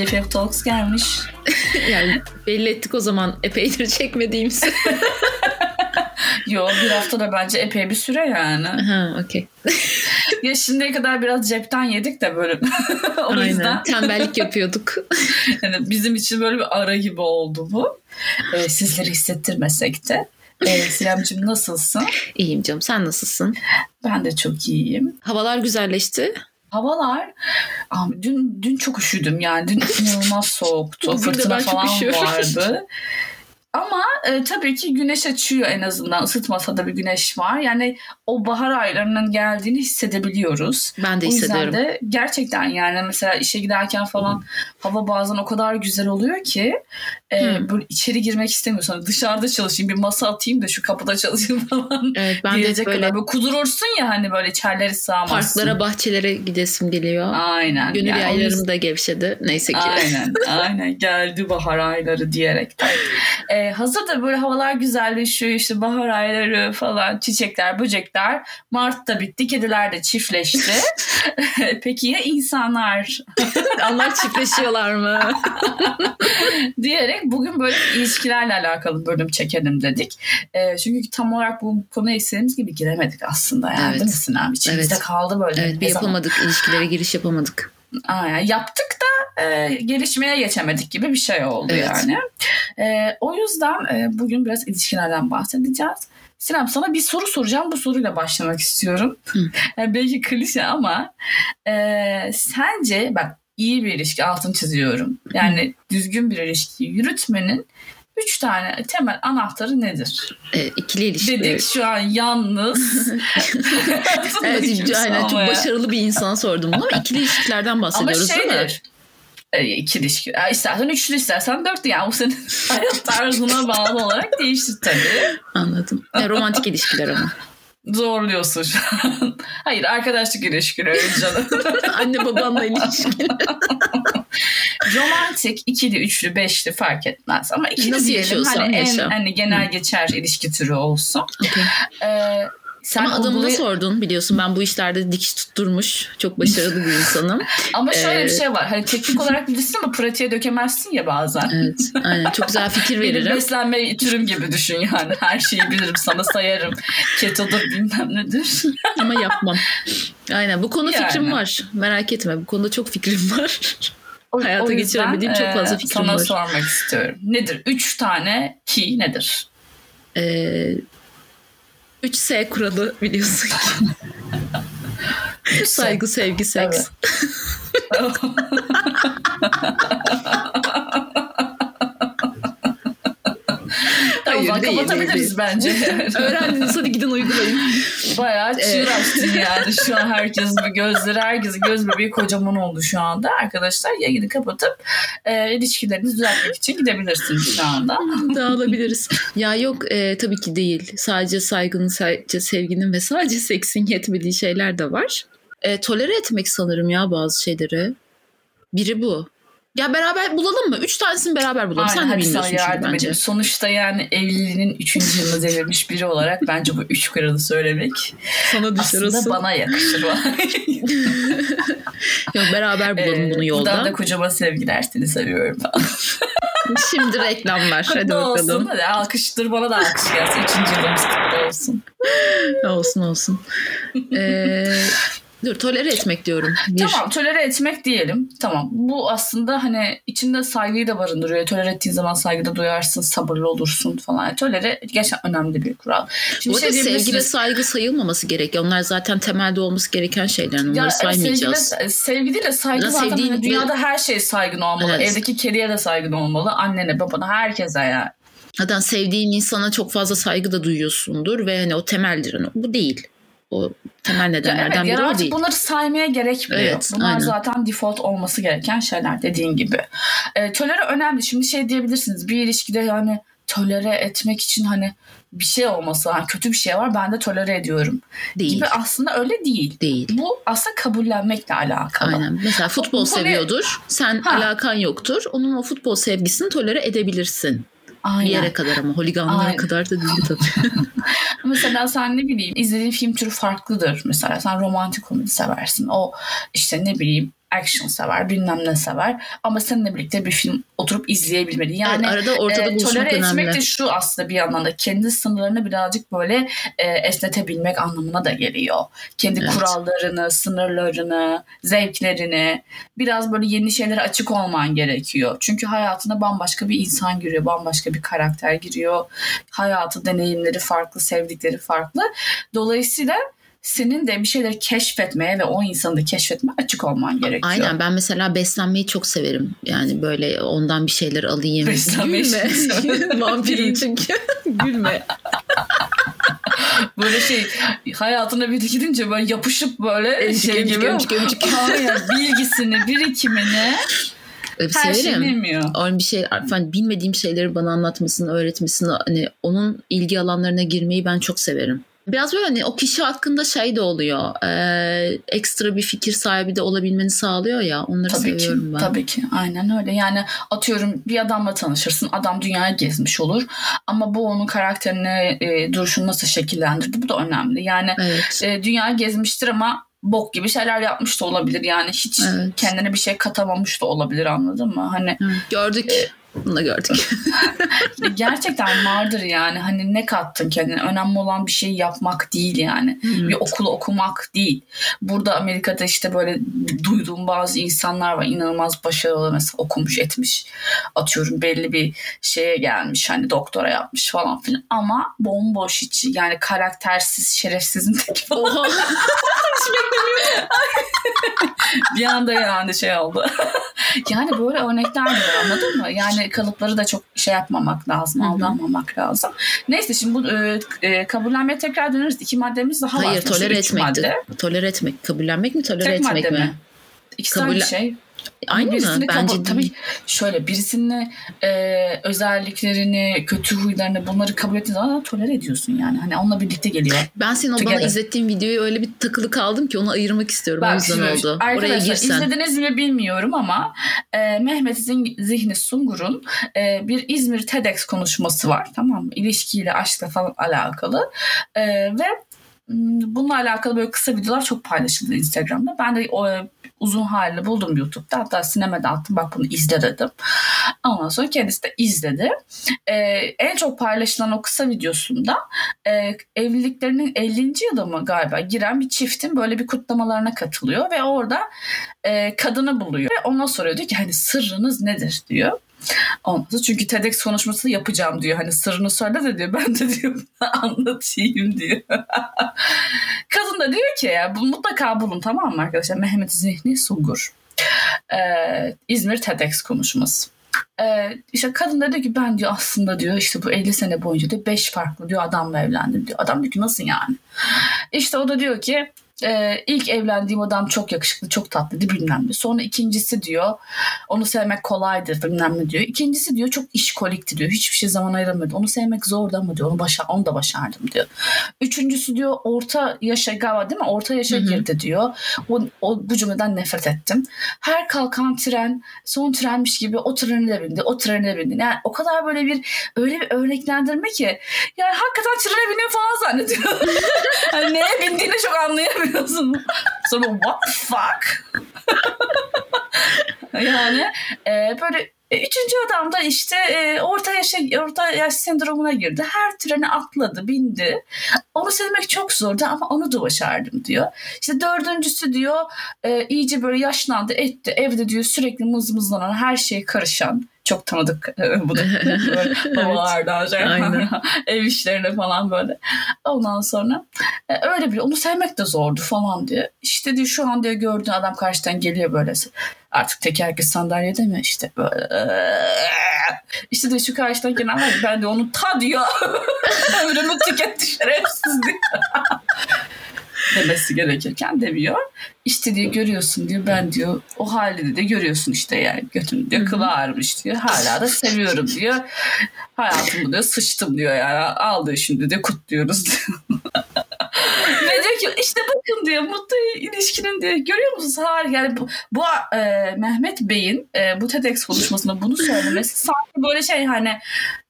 BFF Talks gelmiş. yani belli ettik o zaman epeydir çekmediğimizi. Yo bir hafta da bence epey bir süre yani. ha okey. ya şimdiye kadar biraz cepten yedik de böyle. o Aynen. yüzden Tembellik yapıyorduk. yani bizim için böyle bir ara gibi oldu bu. Ee, sizleri hissettirmesek de. Ee, Sinemciğim nasılsın? İyiyim canım sen nasılsın? Ben de çok iyiyim. Havalar güzelleşti. Havalar dün dün çok üşüdüm yani dün inanılmaz soğuktu fırtına falan üşüyorum. vardı. Ama e, tabii ki güneş açıyor en azından ısıtmasa da bir güneş var. Yani o bahar aylarının geldiğini hissedebiliyoruz. Ben de O yüzden hissediyorum. de gerçekten yani mesela işe giderken falan hava bazen o kadar güzel oluyor ki e, Hı. böyle içeri girmek istemiyorsun. Hani dışarıda çalışayım bir masa atayım da şu kapıda çalışayım falan. Evet ben de diyecek böyle kadar böyle kudurursun ya hani böyle içerleri sığamazsın. parklara bahçelere gidesim geliyor. Aynen. Gönül Yani yaylarım da gevşedi. Neyse ki. Aynen, aynen geldi bahar ayları diyerekten. Ee, hazır da böyle havalar güzelleşiyor işte bahar ayları falan çiçekler, böcekler. Mart da bitti, kediler de çiftleşti. Peki ya insanlar Onlar çiftleşiyorlar mı? diyerek bugün böyle ilişkilerle alakalı bölüm çekelim dedik. Ee, çünkü tam olarak bu konuya istediğimiz gibi giremedik aslında yani Evet. değil mi Sinem? İçimizde Evet. kaldı böyle. evet bir Ne zaman- yapamadık. ilişkilere giriş yapamadık. Aynen. Yaptık da e, gelişmeye geçemedik gibi bir şey oldu Evet. yani. E, o yüzden e, bugün biraz ilişkilerden bahsedeceğiz. Sinem sana bir soru soracağım. Bu soruyla başlamak istiyorum. Yani belki klişe ama e, sence bak iyi bir ilişki altını çiziyorum. Yani düzgün bir ilişki yürütmenin üç tane temel anahtarı nedir? Ee, ikili ilişki. Dedik şu an yalnız. Evet, aynen çok başarılı bir insana sordum bunu ama ikili ilişkilerden Ama bahsediyoruz değil mi? E, iki ilişki. E, istersen üçlü istersen dörtlü. Yani bu senin hayat tarzına bağlı olarak değişir tabii. Anladım. Ya, romantik ilişkiler ama. Zorluyorsun şu an. Hayır arkadaşlık ilişkileri canım. Anne babanla ilişki. Romantik ikili, üçlü, beşli fark etmez. Ama ikili Nasıl diyelim hani en hani genel geçer ilişki türü olsun. Okey. E, sen Ama adamına uygulay- sordun biliyorsun ben bu işlerde dikiş tutturmuş çok başarılı bir insanım. Ama şöyle bir Ee, şey var. Hani teknik olarak bilirsin ama pratiğe dökemezsin ya bazen. Evet aynen çok güzel fikir Benim veririm. beslenme türüm gibi düşün yani. Her şeyi bilirim sana sayarım. Ketodur bilmem nedir. ama yapmam. Aynen bu konu Yani. fikrim var. Merak etme bu konuda çok fikrim var. O- Hayata o yüzden, geçiremediğim çok fazla e, fikrim sana var. sormak istiyorum. Nedir? Üç tane ki nedir? Ee, 3S kuralı biliyorsun ki. Saygı, sevgi, seks. Evet. o zaman değil, kapatabiliriz değil. bence. Öğrendiniz hadi gidin uygulayın. Bayağı çığır açtın yani. Şu an herkesin bir gözleri, herkesin göz bebeği kocaman oldu şu anda. Arkadaşlar yayını kapatıp e, ilişkilerinizi düzeltmek için gidebilirsiniz şu anda. Dağılabiliriz. Ya yok e, tabii ki değil. Sadece saygının, sadece sevginin ve sadece seksin yetmediği şeyler de var. E, tolere etmek sanırım ya bazı şeyleri. Biri bu. Ya beraber bulalım mı? Üç tanesini beraber bulalım. Sen de sana bilmiyorsun yardım bence. edeyim. Sonuçta yani evliliğinin üçüncü yılını devirmiş biri olarak bence bu üç kuralı söylemek Sana düşer aslında olsun. bana yakışır. Yok beraber bulalım Ee, bunu Buradan yolda. da kocama sevgiler seni seviyorum. Şimdi reklamlar. Hadi Kutlu olsun. bakalım. Hadi alkıştır bana da alkış gelsin. Üçüncü yılımız kutlu olsun. Olsun olsun. Ee, dur tolere etmek diyorum. Bir. Tamam tolere etmek diyelim. Tamam. Bu aslında hani içinde saygıyı da barındırıyor. Tolere ettiğin zaman saygıda duyarsın, sabırlı olursun falan. Tolere gerçekten önemli bir kural. Şimdi Bu arada sevgi ve saygı sayılmaması gerekiyor. Onlar zaten temelde olması gereken şeyler. Onları ya, saymayacağız. Sevgi, sevgi değil de saygı Ya zaten sevdiğin hani dünyada her şeye saygın olmalı. Evet. Evdeki kediye de saygın olmalı. Annene, babana, herkese yani. Zaten sevdiğin insana çok fazla saygı da duyuyorsundur ve hani o temeldir. Hani bu değil. O temel nedenlerden evet, biri yani o değil. bunları saymaya gerek bile yok. Evet, Bunlar aynen. zaten default olması gereken şeyler dediğin gibi. E, tolere önemli. Şimdi şey diyebilirsiniz bir ilişkide yani tolere etmek için hani bir şey olması, hani kötü bir şey var ben de tolere ediyorum Değil. gibi aslında öyle değil. Değil. Bu aslında kabullenmekle alakalı. Aynen. Mesela futbol konuya- seviyordur. Sen Ha. alakan yoktur. Onun o futbol sevgisini tolere edebilirsin. Aynen. Bir yere kadar ama holiganlara Aynen. kadar da değil tabii. Mesela sen ne bileyim izlediğin film türü farklıdır. Mesela sen romantik komedi seversin. O işte ne bileyim action sever, bilmem ne sever. Ama seninle birlikte bir film oturup izleyebilmeli. Yani Yani arada ortada e, tolere etmek önemli. de şu aslında bir yandan da kendi sınırlarını birazcık böyle e, esnetebilmek anlamına da geliyor. Kendi Evet. kurallarını, sınırlarını, zevklerini biraz böyle yeni şeylere açık olman gerekiyor. Çünkü hayatına bambaşka bir insan giriyor, bambaşka bir karakter giriyor. Hayatı, deneyimleri farklı, sevdikleri farklı. Dolayısıyla senin de bir şeyleri keşfetmeye ve o insanı da keşfetmeye açık olman gerekiyor. Aynen ben mesela beslenmeyi çok severim. Yani böyle ondan bir şeyler alayım. Beslenmeyi Gülme. Vampirim çünkü. Gülme. Böyle şey hayatına bir gidince böyle yapışıp böyle Emcik, şey emcik, gibi. emcik, emcik. Aynen bilgisini, birikimini Öyle her severim. bilmiyor. Öyle bir şey, hani bilmediğim şeyleri bana anlatmasını, öğretmesini, hani onun ilgi alanlarına girmeyi ben çok severim. Biraz böyle hani o kişi hakkında şey de oluyor. e, ekstra bir fikir sahibi de olabilmeni sağlıyor ya. Onları Tabii ki, seviyorum ben. tabii ki. Aynen öyle. Yani atıyorum bir adamla tanışırsın. Adam dünyayı gezmiş olur. Ama bu onun karakterini, e, duruşunu nasıl şekillendirdi? Bu da önemli. Yani Evet. e, dünyayı gezmiştir ama bok gibi şeyler yapmış da olabilir. Yani hiç Evet. kendine bir şey katamamış da olabilir anladın mı? Hani Evet. Gördük. Bunu da gördük. gerçekten vardır yani. Hani ne kattın kendine? Önemli olan bir şey yapmak değil yani. bir okulu okumak değil. Burada Amerika'da işte böyle duyduğum bazı insanlar var. inanılmaz başarılı mesela okumuş etmiş. Atıyorum belli bir şeye gelmiş hani doktora yapmış falan filan. Ama bomboş hiç yani karaktersiz şerefsizin teki falan. Oha. bir anda yani şey oldu. yani böyle örnekler var anladın mı? Yani kalıpları da çok şey yapmamak lazım, aldanmamak lazım. Neyse şimdi bu e, e, kabullenmeye tekrar döneriz. İki maddemiz daha var. Hayır sonuçta. tolere Üç etmekti. madde. Tolere etmek. Kabullenmek mi tolere Tek etmek mi? mi? İkisi Kabul- aynı şey. Aynı? Birisini kabul- Bence tabii değil. şöyle birisinin e, özelliklerini, kötü huylarını bunları kabul ettiğin zaman tolere ediyorsun yani. Hani onunla birlikte geliyor. Ben senin o Together. bana izlettiğin videoyu öyle bir takılı kaldım ki onu ayırmak istiyorum. o Bak yüzden şimdi oldu. Oraya girsen. izlediniz mi bilmiyorum ama e, Mehmet Zihni Sungur'un e, bir İzmir TEDx konuşması var. Tamam mı? İlişkiyle, aşkla falan alakalı. E, ve bununla alakalı böyle kısa videolar çok paylaşıldı Instagram'da. Ben de o uzun halini buldum YouTube'da. Hatta sinemada attım bak bunu izle dedim. Ondan sonra kendisi de izledi. E, en çok paylaşılan o kısa videosunda e, evliliklerinin 50. yılı mı galiba giren bir çiftin böyle bir kutlamalarına katılıyor ve orada e, kadını buluyor ve ona soruyor diyor ki hani sırrınız nedir diyor. Sonra çünkü TEDx konuşmasını yapacağım diyor. Hani sırrını söyle de diyor. Ben de diyor anlatayım diyor. Kadın da diyor ki ya bu mutlaka bulun tamam mı arkadaşlar? Mehmet Zihni Sungur. Ee, İzmir TEDx konuşması. Ee, işte kadın da diyor ki ben diyor aslında diyor işte bu 50 sene boyunca diyor 5 farklı diyor adamla evlendim diyor. Adam diyor ki nasıl yani? İşte o da diyor ki e, ilk evlendiğim adam çok yakışıklı, çok tatlıydı bilmem ne. Sonra ikincisi diyor onu sevmek kolaydır bilmem ne diyor. İkincisi diyor çok işkolikti diyor. Hiçbir şey zaman ayıramıyordu. Onu sevmek zordu ama diyor onu, başa onu da başardım diyor. Üçüncüsü diyor orta yaşa galiba değil mi? Orta yaşa Hı hı. girdi diyor. O, o, bu cümleden nefret ettim. Her kalkan tren son trenmiş gibi o trene de bindi. O trene de bindi. Yani o kadar böyle bir öyle bir örneklendirme ki yani hakikaten trene biniyor falan zannediyor. hani neye bindiğini çok anlayamıyorsun. Sonra what the fuck? yani e, böyle e, üçüncü adam da işte e, orta yaş orta yaş sendromuna girdi. Her trene atladı, bindi. Onu sevmek çok zordu ama onu da başardım diyor. İşte dördüncüsü diyor e, iyice böyle yaşlandı, etti. Evde diyor sürekli mızmızlanan, her şeye karışan. Çok tanıdık e, bu da. Babalardan şey. Ev işlerine falan böyle. Ondan sonra e, öyle bir onu sevmek de zordu falan diyor. İşte diyor şu an diyor gördüğün adam karşıdan geliyor böyle. Artık tekerlekli sandalyede mi işte böyle. İşte diyor şu karşıdan gelen var ben de onu ta diyor. Ömrümü tüketti şerefsiz diyor. Demesi gerekirken demiyor. İşte diyor görüyorsun diyor ben diyor o halde de görüyorsun işte yani götün diyor kılı ağrımış diyor. Hala da seviyorum diyor. Hayatımı diyor sıçtım diyor yani aldı şimdi diyor kutluyoruz diyor. Ve diyor ki işte bakın diyor mutlu ilişkinin diyor. Görüyor musunuz? Harika. Yani bu, bu e, Mehmet Bey'in e, bu TEDx konuşmasında bunu söylemesi sanki böyle şey hani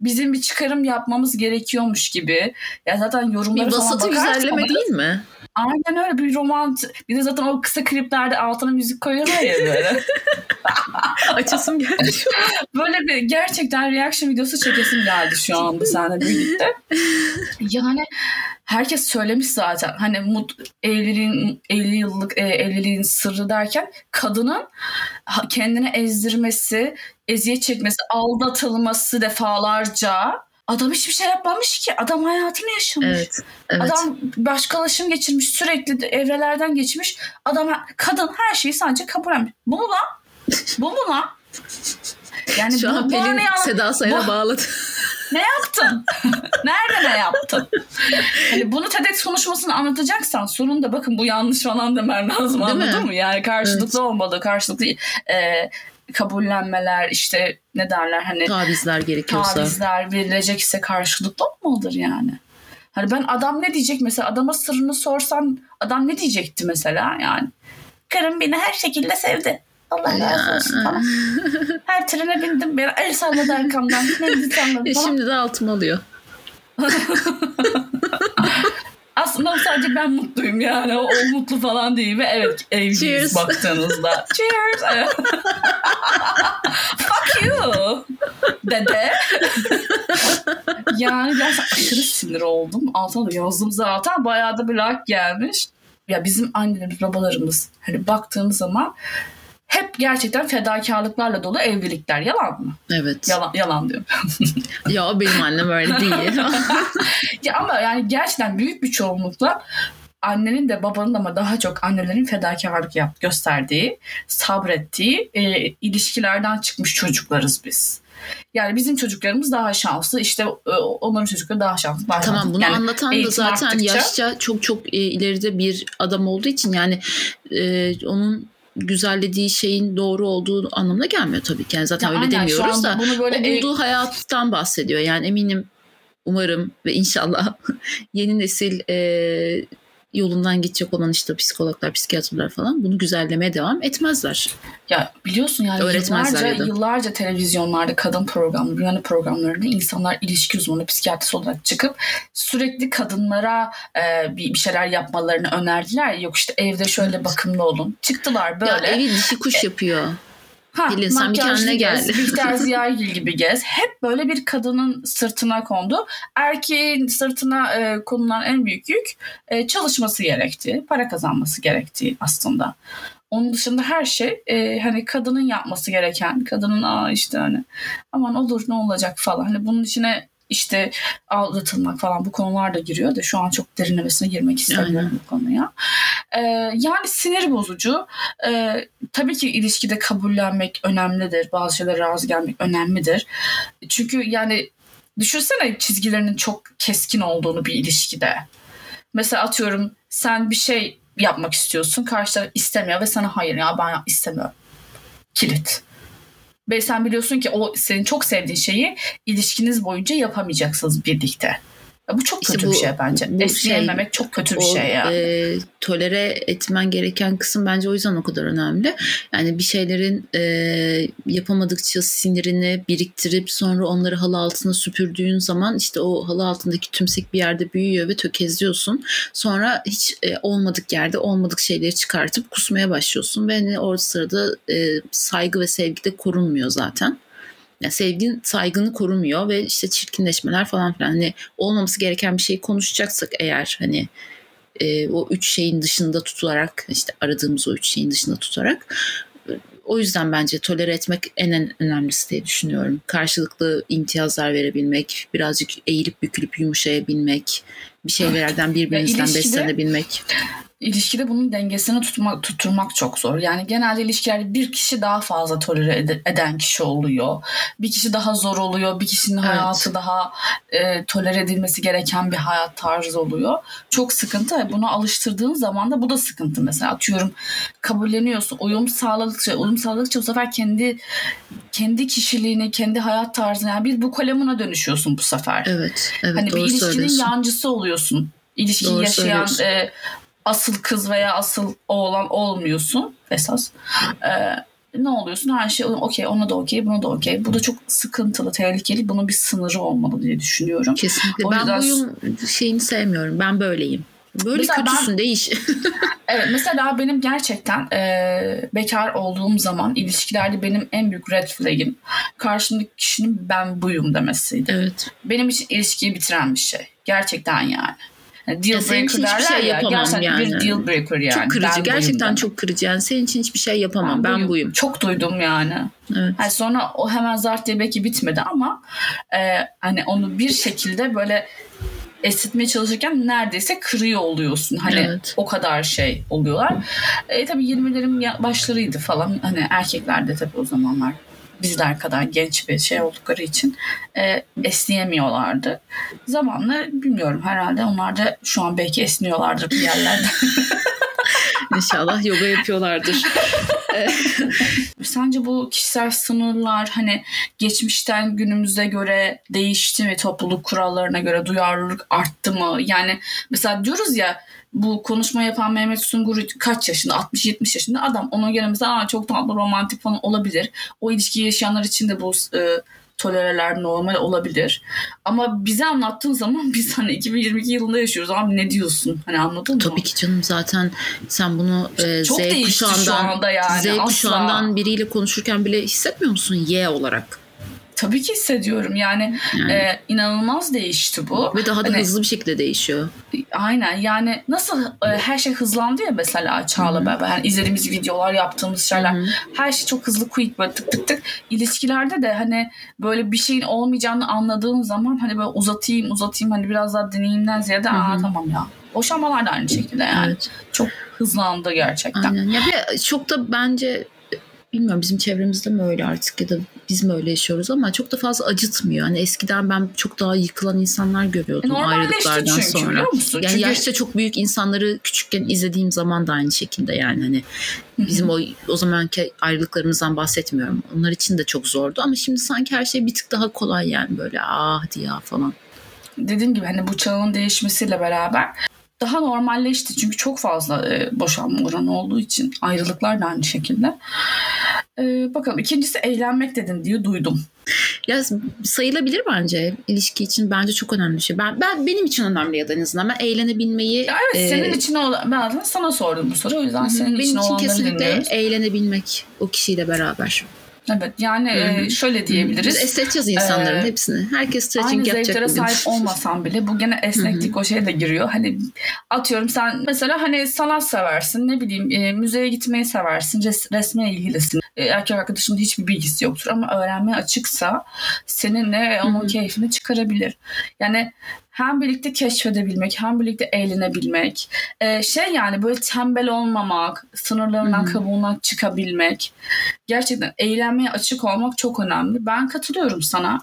bizim bir çıkarım yapmamız gerekiyormuş gibi. Ya zaten yorumları Bir falan bakarsanız güzelleme değil mi? Aynen öyle bir romant. Bir de zaten o kısa kliplerde altına müzik koyuyorlar ya böyle. Açasım geldi şu an. böyle bir gerçekten reaction videosu çekesim geldi şu anda seninle birlikte. Yani herkes söylemiş zaten. Hani mut, evliliğin 50 yıllık e, evliliğin sırrı derken kadının kendini ezdirmesi, eziyet çekmesi, aldatılması defalarca Adam hiçbir şey yapmamış ki. Adam hayatını yaşamış. Evet. Evet. Adam başkalaşım geçirmiş, sürekli de evrelerden geçmiş. Adam, kadın her şeyi sadece kabul etmiş. Bu mu lan? Bu mu lan? Yani Şu bu- an Pelin Seda Sayan'a bu- bağladı. Ne yaptın? Nerede ne yaptın? Hani bunu TEDx konuşmasını anlatacaksan sonunda bakın bu yanlış falan demen lazım Değil mi? anladın mı? Yani karşılıklı olmalı, karşılıklı e, kabullenmeler işte ne derler hani Tavizler gerekiyorsa. tavizler verilecekse karşılıklı olmalıdır yani. Hani ben adam ne diyecek mesela adama sırrını sorsan adam ne diyecekti mesela yani. Karım beni her şekilde sevdi. Allah razı olsun falan. Her trene bindim beni el salladı arkamdan. Ne salladı E falan. şimdi de altım alıyor. Aslında sadece ben mutluyum yani. O, o mutlu falan değil ve evet evliyiz Cheers. baktığınızda. Cheers. Fuck you. Dede. yani gerçekten aşırı sinir oldum. Altına da yazdım zaten. Bayağı da bir like gelmiş. Ya bizim annelerimiz, babalarımız hani baktığımız zaman hep gerçekten fedakarlıklarla dolu evlilikler. Yalan mı? Evet. Yalan, yalan diyorum. Ya benim annem öyle değil. Ya ama yani gerçekten büyük bir çoğunlukla annenin de babanın da ama daha çok annelerin fedakarlık yap, gösterdiği, sabrettiği e, ilişkilerden çıkmış çocuklarız biz. Yani bizim çocuklarımız daha şanslı. işte e, onların çocukları daha şanslı. Daha tamam şanslı. bunu Yani anlatan da zaten arttıkça- yaşça çok çok e, ileride bir adam olduğu için yani e, onun güzellediği şeyin doğru olduğu anlamına gelmiyor tabii ki. Yani zaten Ya öyle aynen, demiyoruz da bunu böyle o bulduğu hayattan bahsediyor. Yani eminim umarım ve inşallah yeni nesil e, yolundan gidecek olan işte psikologlar, psikiyatrlar falan bunu güzellemeye devam etmezler. Ya biliyorsun yani Öğretmezler yıllarca, ya yıllarca televizyonlarda kadın programları, Rihanna programlarında insanlar ilişki uzmanı, psikiyatrist olarak çıkıp sürekli kadınlara e, bir, bir şeyler yapmalarını önerdiler. Yok işte evde şöyle bakımlı olun. Çıktılar böyle. Ya evi dişi kuş yapıyor. Ha, sen bir kendine gez, gel. Bihter Ziyagil gibi gez. Hep böyle bir kadının sırtına kondu. Erkeğin sırtına e, konulan en büyük yük e, çalışması gerektiği, para kazanması gerektiği aslında. Onun dışında her şey e, hani kadının yapması gereken, kadının aa işte hani aman olur ne olacak falan. Hani bunun içine işte aldatılmak falan bu konular da giriyor da şu an çok derinlemesine girmek istemiyorum Aynen. bu konuya. E, yani sinir bozucu. E, tabii ki ilişkide kabullenmek önemlidir. Bazı şeylere razı gelmek önemlidir. Çünkü yani düşünsene çizgilerinin çok keskin olduğunu bir ilişkide. Mesela atıyorum sen bir şey yapmak istiyorsun. Karşı taraf istemiyor ve sana hayır ya ben istemiyorum. Kilit. Ve sen biliyorsun ki o senin çok sevdiğin şeyi ilişkiniz boyunca yapamayacaksınız birlikte. Bu çok İşte kötü bu- bir şey bence. bu Esneyememek çok kötü bir o, şey ya. e, tolere etmen gereken kısım bence o yüzden o kadar önemli. Yani bir şeylerin e, yapamadıkça sinirini biriktirip sonra onları halı altına süpürdüğün zaman işte o halı altındaki tümsek bir yerde büyüyor ve tökezliyorsun. Sonra hiç e, olmadık yerde olmadık şeyleri çıkartıp kusmaya başlıyorsun ve hani orada sırada e, saygı ve sevgi de korunmuyor zaten. Yani sevgin saygını korumuyor ve işte çirkinleşmeler falan filan. Hani olmaması gereken bir şeyi konuşacaksak eğer hani e, o üç şeyin dışında tutarak işte aradığımız o üç şeyin dışında tutarak o yüzden bence tolere etmek en, önemlisi diye düşünüyorum. Karşılıklı imtiyazlar verebilmek, birazcık eğilip bükülüp yumuşayabilmek, bir şeylerden birbirinizden ilişkide- beslenebilmek. İlişkide bunun dengesini tutmak, tutturmak çok zor. Yani genelde ilişkilerde bir kişi daha fazla tolere ede- eden kişi oluyor. Bir kişi daha zor oluyor. Bir kişinin Evet. hayatı daha e, tolere edilmesi gereken bir hayat tarzı oluyor. Çok sıkıntı. Buna alıştırdığın zaman da bu da sıkıntı. Mesela atıyorum kabulleniyorsun. Uyum sağladıkça, uyum sağladıkça bu sefer kendi kendi kişiliğini, kendi hayat tarzını yani bir bu kalemuna dönüşüyorsun bu sefer. Evet, evet hani bir ilişkinin yancısı oluyorsun İlişkiyi Doğru yaşayan e, asıl kız veya asıl oğlan olmuyorsun esas. E, ne oluyorsun? Her şey okey, ona da okey, buna da okey. Bu da çok sıkıntılı, tehlikeli. Bunun bir sınırı olmalı diye düşünüyorum. Kesinlikle. O ben yüzden- buyum şeyini sevmiyorum. Ben böyleyim. Böyle Mesela kötüsün ben- değiş. Evet mesela benim gerçekten e, bekar olduğum zaman ilişkilerde benim en büyük red flag'im karşımdaki kişinin ben buyum demesiydi. evet. Benim için ilişkiyi bitiren bir şey. Gerçekten yani. Yani Deal senin için breaker hiçbir şey ya. yapamam Gerçekten yani. bir deal breaker yani. çok kırıcı. Ben buyum Gerçekten demek. çok kırıcı. Yani senin için hiçbir şey yapamam. Ben, buyum. Çok duydum yani. Evet. Yani sonra o hemen zart diye belki bitmedi ama e, hani onu bir şekilde böyle esitmeye çalışırken neredeyse kırıyor oluyorsun. Hani Evet. o kadar şey oluyorlar. E, tabii 20'lerin ya- başlarıydı falan. Hani erkekler de tabii o zamanlar bizler kadar genç bir şey oldukları için e, esneyemiyorlardı. Zamanla bilmiyorum herhalde onlar da şu an belki esniyorlardır bir yerlerde. İnşallah yoga yapıyorlardır. Sence bu kişisel sınırlar hani geçmişten günümüze göre değişti mi? Topluluk kurallarına göre duyarlılık arttı mı? Yani mesela diyoruz ya bu konuşma yapan Mehmet Sungur kaç yaşında? 60-70 yaşında adam. Ona göre mesela "Aa, çok tatlı romantik falan olabilir. O ilişkiyi yaşayanlar için de bu e, tolereler normal olabilir. Ama bize anlattığın zaman biz hani 2022 yılında yaşıyoruz. Abi ne diyorsun? Hani anladın mı? Tabii ki canım zaten sen bunu e, Çok Z kuşağından anda yani, Z kuşağından biriyle konuşurken bile hissetmiyor musun Y olarak? Tabii ki hissediyorum. Yani, Yani. e, inanılmaz değişti bu. Ve daha da Hani- hızlı bir şekilde değişiyor. Aynen yani nasıl e, her şey hızlandı ya mesela Çağla beraber yani izlediğimiz videolar yaptığımız şeyler Hı hı. her şey çok hızlı quick böyle tık tık tık ilişkilerde de hani böyle bir şeyin olmayacağını anladığım zaman hani böyle uzatayım uzatayım hani biraz daha deneyimden ziyade Hı hı. aa tamam ya boşanmalar da aynı şekilde yani Evet. çok hızlandı gerçekten. Aynen. Ya bir çok da bence bilmiyorum bizim çevremizde mi öyle artık ya da biz mi öyle yaşıyoruz ama çok da fazla acıtmıyor. Hani eskiden ben çok daha yıkılan insanlar görüyordum E, ayrılıklardan çünkü sonra. musun? Yani Çünkü- yaşça çok büyük insanları küçükken izlediğim zaman da aynı şekilde yani hani bizim o o zamanki ayrılıklarımızdan bahsetmiyorum. Onlar için de çok zordu ama şimdi sanki her şey bir tık daha kolay yani böyle ah hadi ya falan. dediğim gibi hani bu çağın değişmesiyle beraber daha normalleşti. Çünkü çok fazla e, boşanma oranı olduğu için ayrılıklar da aynı şekilde. E, bakalım ikincisi eğlenmek dedin diye duydum. Ya sayılabilir bence ilişki için bence çok önemli bir şey. Ben, ben benim için önemli ya da en azından ben eğlenebilmeyi Ya evet e, senin için olan, ben sana sordum bu soruyu. O yüzden senin Benim için için kesinlikle dinliyoruz. eğlenebilmek o kişiyle beraber. Evet yani e, şöyle diyebiliriz. Biz esneteceğiz insanların Ee, hepsini. Herkes Aynı stretching yapacak zevklere bugün. sahip olmasan bile bu gene esneklik o şeye de giriyor. Hani atıyorum sen mesela hani sanat seversin ne bileyim e, müzeye gitmeyi seversin res, resme ilgilisin. E, erkek arkadaşının hiçbir bilgisi yoktur ama öğrenmeye açıksa seninle onun Hı hı. keyfini çıkarabilir. Yani hem birlikte keşfedebilmek hem birlikte eğlenebilmek e, şey yani böyle tembel olmamak sınırlarından hı. kabuğundan çıkabilmek gerçekten eğlenmeye açık olmak çok önemli. Ben katılıyorum sana.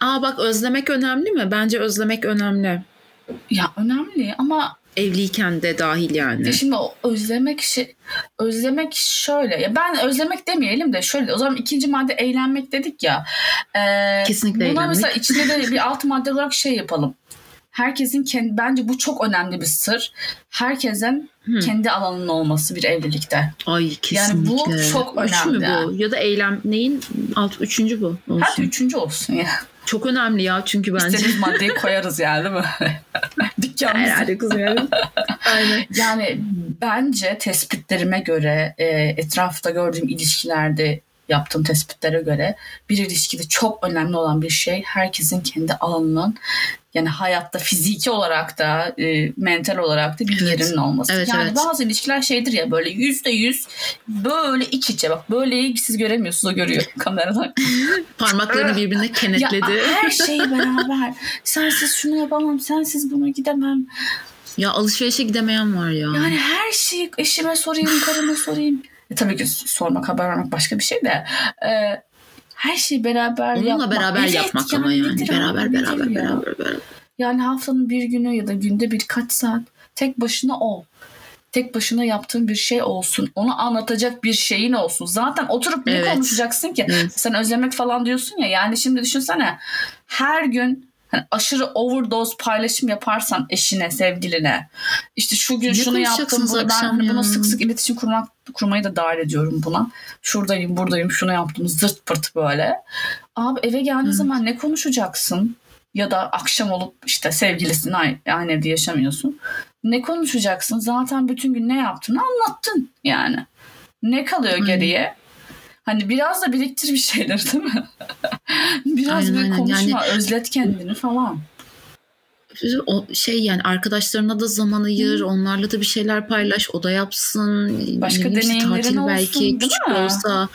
Aa bak özlemek önemli mi? Bence özlemek önemli. Ya önemli ama Evliyken de dahil yani. ya şimdi o özlemek şey özlemek şöyle ya ben özlemek demeyelim de şöyle o zaman ikinci madde eğlenmek dedik ya. Ee, Kesinlikle buna eğlenmek. mesela içinde de bir alt madde olarak şey yapalım. Herkesin kendi bence bu çok önemli bir sır. Herkesin Hı. kendi alanının olması bir evlilikte. Ay kesinlikle. Yani bu çok Üç mü önemli. bu? Ya da eylem neyin? Alt, üçüncü bu olsun. Hadi üçüncü olsun ya. Çok önemli ya çünkü bence. İstediğimiz maddeyi koyarız yani değil mi? Dükkanımızı. Herhalde kız yani. Aynen. Yani bence tespitlerime göre e, etrafta gördüğüm ilişkilerde yaptığım tespitlere göre bir ilişkide çok önemli olan bir şey herkesin kendi alanının yani hayatta fiziki olarak da e, mental olarak da bir Evet. yerinin olması. Evet, yani evet. bazı ilişkiler şeydir ya böyle yüzde yüz böyle iç içe bak böyle siz göremiyorsunuz o görüyor kameradan. Parmaklarını birbirine Ya kenetledi. her şey beraber. Sensiz şunu yapamam, sensiz buna gidemem. Ya alışverişe gidemeyen var ya. Yani her şeyi eşime sorayım, karıma sorayım. E, tabii ki sormak, haber vermek başka bir şey de. e, her şeyi beraber Onunla yapmak. beraber Evet, yapmak ama yani. Beraber beraber ya? beraber beraber. Yani haftanın bir günü ya da günde birkaç saat tek başına ol. Tek başına yaptığın bir şey olsun. Onu anlatacak bir şeyin olsun. Zaten oturup ne Evet. konuşacaksın ki? Evet. Sen özlemek falan diyorsun ya. Yani şimdi düşünsene her gün Hani aşırı overdose paylaşım yaparsan eşine, sevgiline işte şu gün Ne şunu yaptım bunu ben hani ya? buna sık sık iletişim kurmak kurmayı da dahil ediyorum buna. Şuradayım, buradayım, şunu yaptım zırt pırt böyle. Abi eve geldiğin Evet. zaman ne konuşacaksın? Ya da akşam olup işte sevgilisin aynı, evde yaşamıyorsun. Ne konuşacaksın? Zaten bütün gün ne yaptığını anlattın yani. Ne kalıyor Aynen. geriye? Hani biraz da biriktir bir şeyler değil mi? biraz Aynen, aynen. konuşma, özlet kendini falan. o şey yani arkadaşlarına da zaman ayır, onlarla da bir şeyler paylaş, o da yapsın. Başka işte deneyimlerin tatil olsun, belki değil küçük mi? olsa.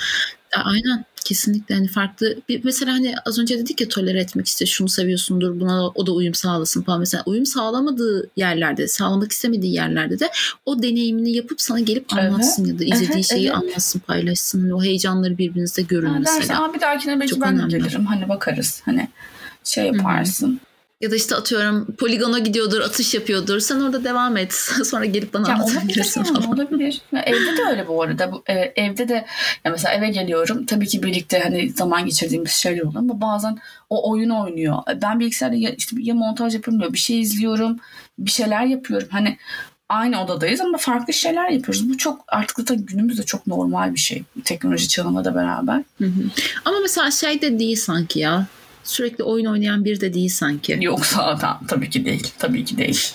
Aynen kesinlikle hani farklı bir, mesela hani az önce dedik ya tolere etmek işte şunu seviyorsundur buna o da uyum sağlasın falan mesela uyum sağlamadığı yerlerde sağlamak istemediği yerlerde de o deneyimini yapıp sana gelip Evet, anlatsın ya da izlediği evet, şeyi evet. anlatsın paylaşsın Hani o heyecanları birbirinizde görün Ha, dersin, mesela. Aa, bir dahakine belki Çok ben önemli. gelirim. Hani bakarız. Hani şey yaparsın. Ya da işte atıyorum poligona gidiyordur, atış yapıyordur. Sen orada devam et. Sonra gelip bana Ya olabilir anlatabilirsin yani, falan. olabilir. Ya evde de öyle bu arada. Bu, e, evde de ya mesela eve geliyorum. Tabii ki birlikte hani zaman geçirdiğimiz şeyler oluyor ama bazen o oyun oynuyor. Ben bilgisayarda ya, işte ya montaj yapıyorum ya bir şey izliyorum. Bir şeyler yapıyorum. Hani aynı odadayız ama farklı şeyler yapıyoruz. Bu çok artık zaten günümüzde çok normal bir şey. Teknoloji çağına da beraber. Hı hı. Ama mesela şey de değil sanki ya. Sürekli oyun oynayan bir de değil sanki. Yok zaten tabii ki değil. Tabii ki değil.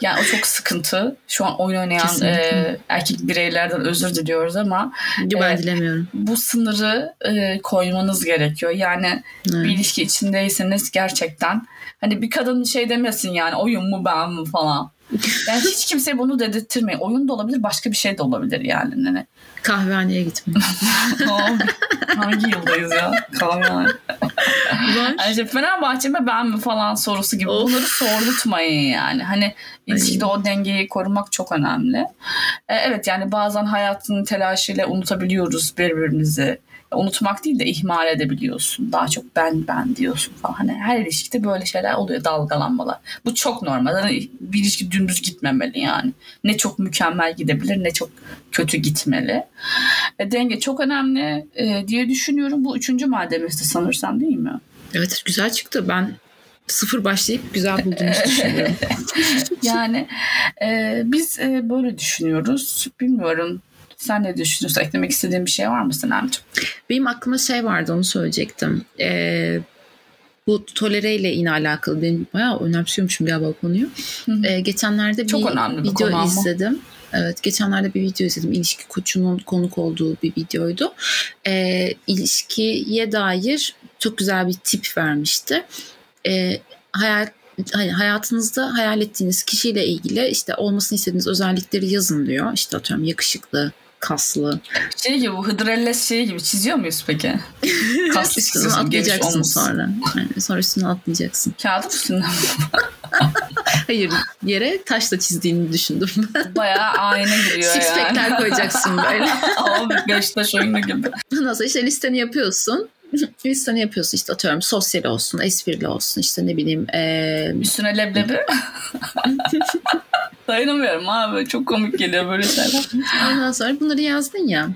Yani o çok sıkıntı. Şu an oyun oynayan Kesinlikle. e, erkek bireylerden özür diliyoruz ama Ben Evet. dilemiyorum. bu sınırı e, koymanız gerekiyor. Yani Evet. bir ilişki içindeyseniz gerçekten hani bir kadın şey demesin yani oyun mu ben mi falan. Yani hiç kimseye bunu dedirtmeyin. Oyun da olabilir başka bir şey de olabilir yani. Hani, Kahvehaneye gitme. Hangi yıldayız ya? Kahvehane. Var. Yani işte Fenerbahçe mi ben mi falan sorusu gibi Of. bunları sordurtmayın yani. Hani ilişkide o dengeyi korumak çok önemli. Ee, evet yani bazen hayatın telaşıyla unutabiliyoruz birbirimizi. Unutmak değil de ihmal edebiliyorsun. Daha çok ben ben diyorsun falan. Hani her ilişkide böyle şeyler oluyor dalgalanmalar. Bu çok normal. Hani bir ilişki dümdüz gitmemeli yani. Ne çok mükemmel gidebilir ne çok kötü gitmeli. E, denge çok önemli e, diye düşünüyorum. Bu üçüncü maddemizdi sanırsam değil mi? Evet güzel çıktı. Ben sıfır başlayıp güzel bulduğumuzu düşünüyorum. Yani e, biz e, böyle düşünüyoruz. Bilmiyorum. Sen ne düşünüyorsun? Eklemek istediğin bir şey var mı Senemciğim? Benim aklıma şey vardı onu söyleyecektim. Ee, bu tolere ile yine alakalı. Ben bayağı önemsiyormuşum galiba konuyu. Ee, geçenlerde Çok bir önemli bir video konu ama. izledim. Evet geçenlerde bir video izledim. İlişki koçunun konuk olduğu bir videoydu. Ee, ilişkiye dair çok güzel bir tip vermişti. Ee, hayal hani hayatınızda hayal ettiğiniz kişiyle ilgili işte olmasını istediğiniz özellikleri yazın diyor. İşte atıyorum yakışıklı, kaslı. Şey gibi bu Hıdrellez şeyi gibi çiziyor muyuz peki? Kaslı üstüne atlayacaksın sonra. Yani sonra üstüne atlayacaksın. Kağıdı üstünden. Hayır yere taşla çizdiğini düşündüm. Bayağı ayna giriyor Six yani. koyacaksın böyle. Abi Beşiktaş oyunu gibi. Ondan sonra işte listeni yapıyorsun. listeni yapıyorsun işte atıyorum sosyal olsun, esprili olsun işte ne bileyim eee, Üstüne leblebi. Dayanamıyorum abi. Çok komik geliyor böyle şeyler. Ondan sonra bunları yazdın ya.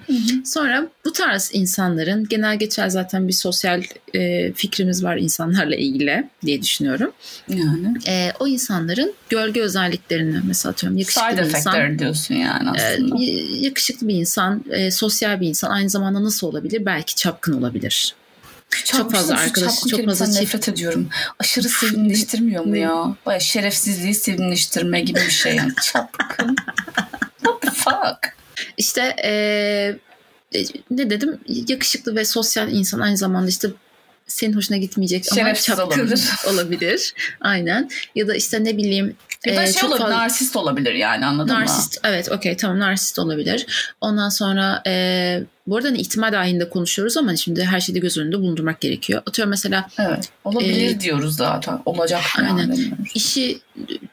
Sonra bu tarz insanların genel geçer zaten bir sosyal e, fikrimiz var insanlarla ilgili diye düşünüyorum. Yani. E, o insanların gölge özelliklerini mesela atıyorum yakışıklı Side bir insan. diyorsun yani e, aslında. y- yakışıklı bir insan, e, sosyal bir insan aynı zamanda nasıl olabilir? Belki çapkın olabilir. Çok fazla arkadaş, çok fazla çift- nefret ediyorum. Aşırı sevimleştirmiyor mu ya? Baya şerefsizliği sevimleştirme gibi bir şey yani. Çapkın. What the fuck? İşte e, e, ne dedim? Yakışıklı ve sosyal insan aynı zamanda işte senin hoşuna gitmeyecek ama Şerefsiz çapkın olabilir. olabilir. Aynen. Ya da işte ne bileyim Ya da e, şey çok olabilir, fazla narsist olabilir yani anladın mı? narsist. Evet okey tamam narsist olabilir. Ondan sonra e, bu arada hani ihtimal dahilinde konuşuyoruz ama şimdi her şeyi de göz önünde bulundurmak gerekiyor. Atıyorum mesela Evet. Olabilir Ee, diyoruz zaten. Olacak aynen. yani demiyoruz. işi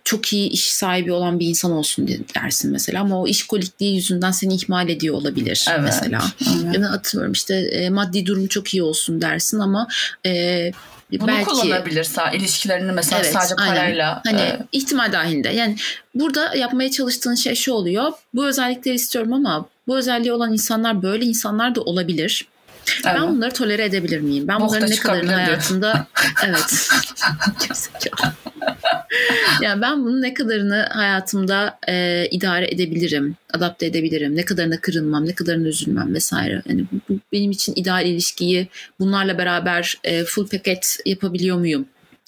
çok iyi iş sahibi olan bir insan olsun dersin mesela ama o iş kolikliği yüzünden seni ihmal ediyor olabilir Evet. mesela. Evet. Ya da atıyorum işte e, maddi durumu çok iyi olsun dersin ama e, Bunu belki kullanabilir sağ ilişkilerini mesela Evet, sadece aynen. parayla. hani e, ihtimal dahilinde. Yani burada yapmaya çalıştığın şey şu oluyor. Bu özellikleri istiyorum ama bu özelliği olan insanlar böyle insanlar da olabilir. Evet. Ben bunları tolere edebilir miyim? Ben Bok bunların ne kadarını hayatımda evet. Yani ben bunun ne kadarını hayatımda e, idare edebilirim, adapte edebilirim, ne kadarına kırılmam, ne kadarına üzülmem vesaire. Yani bu, bu benim için ideal ilişkiyi bunlarla beraber e, full paket yapabiliyor muyum?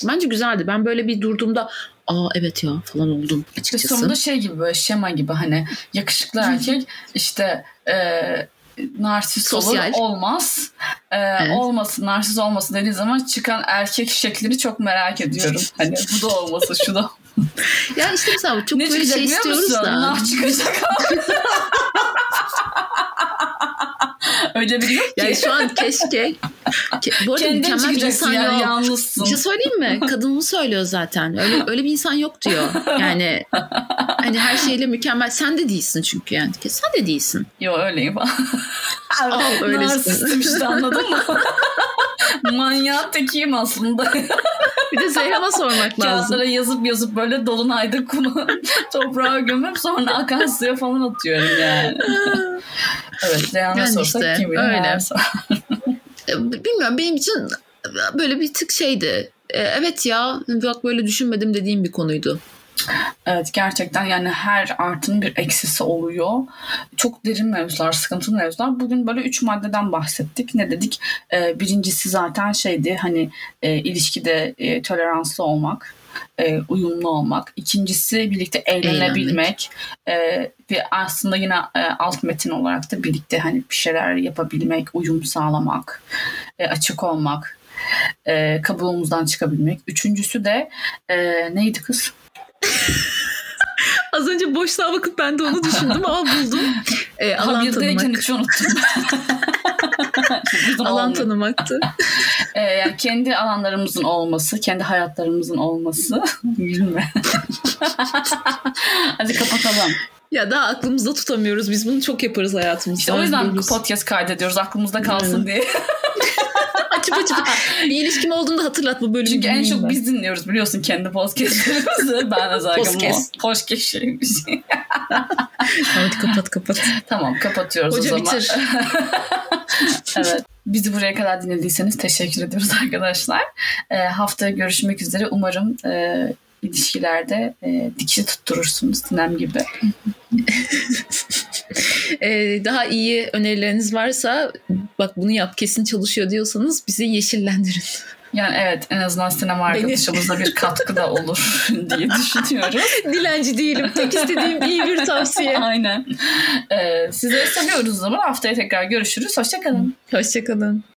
Bence güzeldi. Ben böyle bir durduğumda aa evet ya falan oldum İşte açıkçası. sonunda şey gibi böyle şema gibi hani yakışıklı erkek işte e, narsist Sosyal. olur olmaz. E, Evet. Olmasın narsist olmasın dediği zaman çıkan erkek şeklini çok merak ediyorum. Hani bu da olmasın şu da. Ya işte mesela çok ne böyle şey istiyoruz musun? da. Nah çıkacak. Öyle biri yok ki. Yani şu an keşke. Ke- bu arada Kendin mükemmel bir insan yani yok. yalnızsın. Bir şey söyleyeyim mi? Kadın bunu söylüyor zaten. Öyle öyle bir insan yok diyor. Yani hani her şeyle mükemmel. Sen de değilsin çünkü yani. Sen de değilsin. Yo öyleyim. Al, öylesin. Narsistim işte anladın mı? Manyağın tekiyim aslında. Bir de Zeyhan'a sormak lazım. Kağıtlara yazıp yazıp böyle dolunayda kuma toprağa gömüp sonra akan suya falan atıyorum yani. evet Reyhan'a Yani sorsak işte, kim bilir öyle. E, Bilmiyorum benim için böyle bir tık şeydi. E, Evet ya bak böyle düşünmedim dediğim bir konuydu. Evet gerçekten yani her artının bir eksisi oluyor. Çok derin mevzular, sıkıntılı mevzular. Bugün böyle üç maddeden bahsettik. Ne dedik? Ee, birincisi zaten şeydi hani e, ilişkide e, toleranslı olmak. e, uyumlu olmak. İkincisi birlikte eğlenebilmek. E, ve aslında yine e, alt metin olarak da birlikte hani bir şeyler yapabilmek, uyum sağlamak, e, açık olmak, e, kabuğumuzdan çıkabilmek. Üçüncüsü de e, neydi kız? Az önce boşluğa bakıp ben de onu düşündüm ama buldum. E, alan Habirdeyken tanımak. hiç unuttum. Alan olmuyor. tanımaktı. Ee, yani kendi alanlarımızın olması, kendi hayatlarımızın olması. Gülme. Hadi kapatalım. Ya daha aklımızda tutamıyoruz. Biz bunu çok yaparız hayatımızda. İşte o yüzden Biliyoruz. podcast kaydediyoruz aklımızda kalsın diye. Açıp açıp bir ilişkim olduğunda hatırlat bu bölümü. Çünkü en çok ben. biz dinliyoruz biliyorsun kendi podcastlerimizi. Ben özellikle Podcast. Podcast şeymiş. Hadi kapat kapat. tamam kapatıyoruz o Hoca zaman. bitir. evet. Bizi buraya kadar dinlediyseniz teşekkür ediyoruz arkadaşlar. Ee, haftaya görüşmek üzere. Umarım e, ilişkilerde e, dikişi tutturursunuz Sinem gibi. Ee, daha iyi önerileriniz varsa bak bunu yap kesin çalışıyor diyorsanız bizi yeşillendirin. Yani evet en azından sinema arkadaşımıza bir katkı da olur diye düşünüyorum. Dilenci değilim. Tek istediğim iyi bir tavsiye. Aynen. Ee, sizleri seviyoruz o zaman. Haftaya tekrar görüşürüz. Hoşçakalın. Hoşçakalın.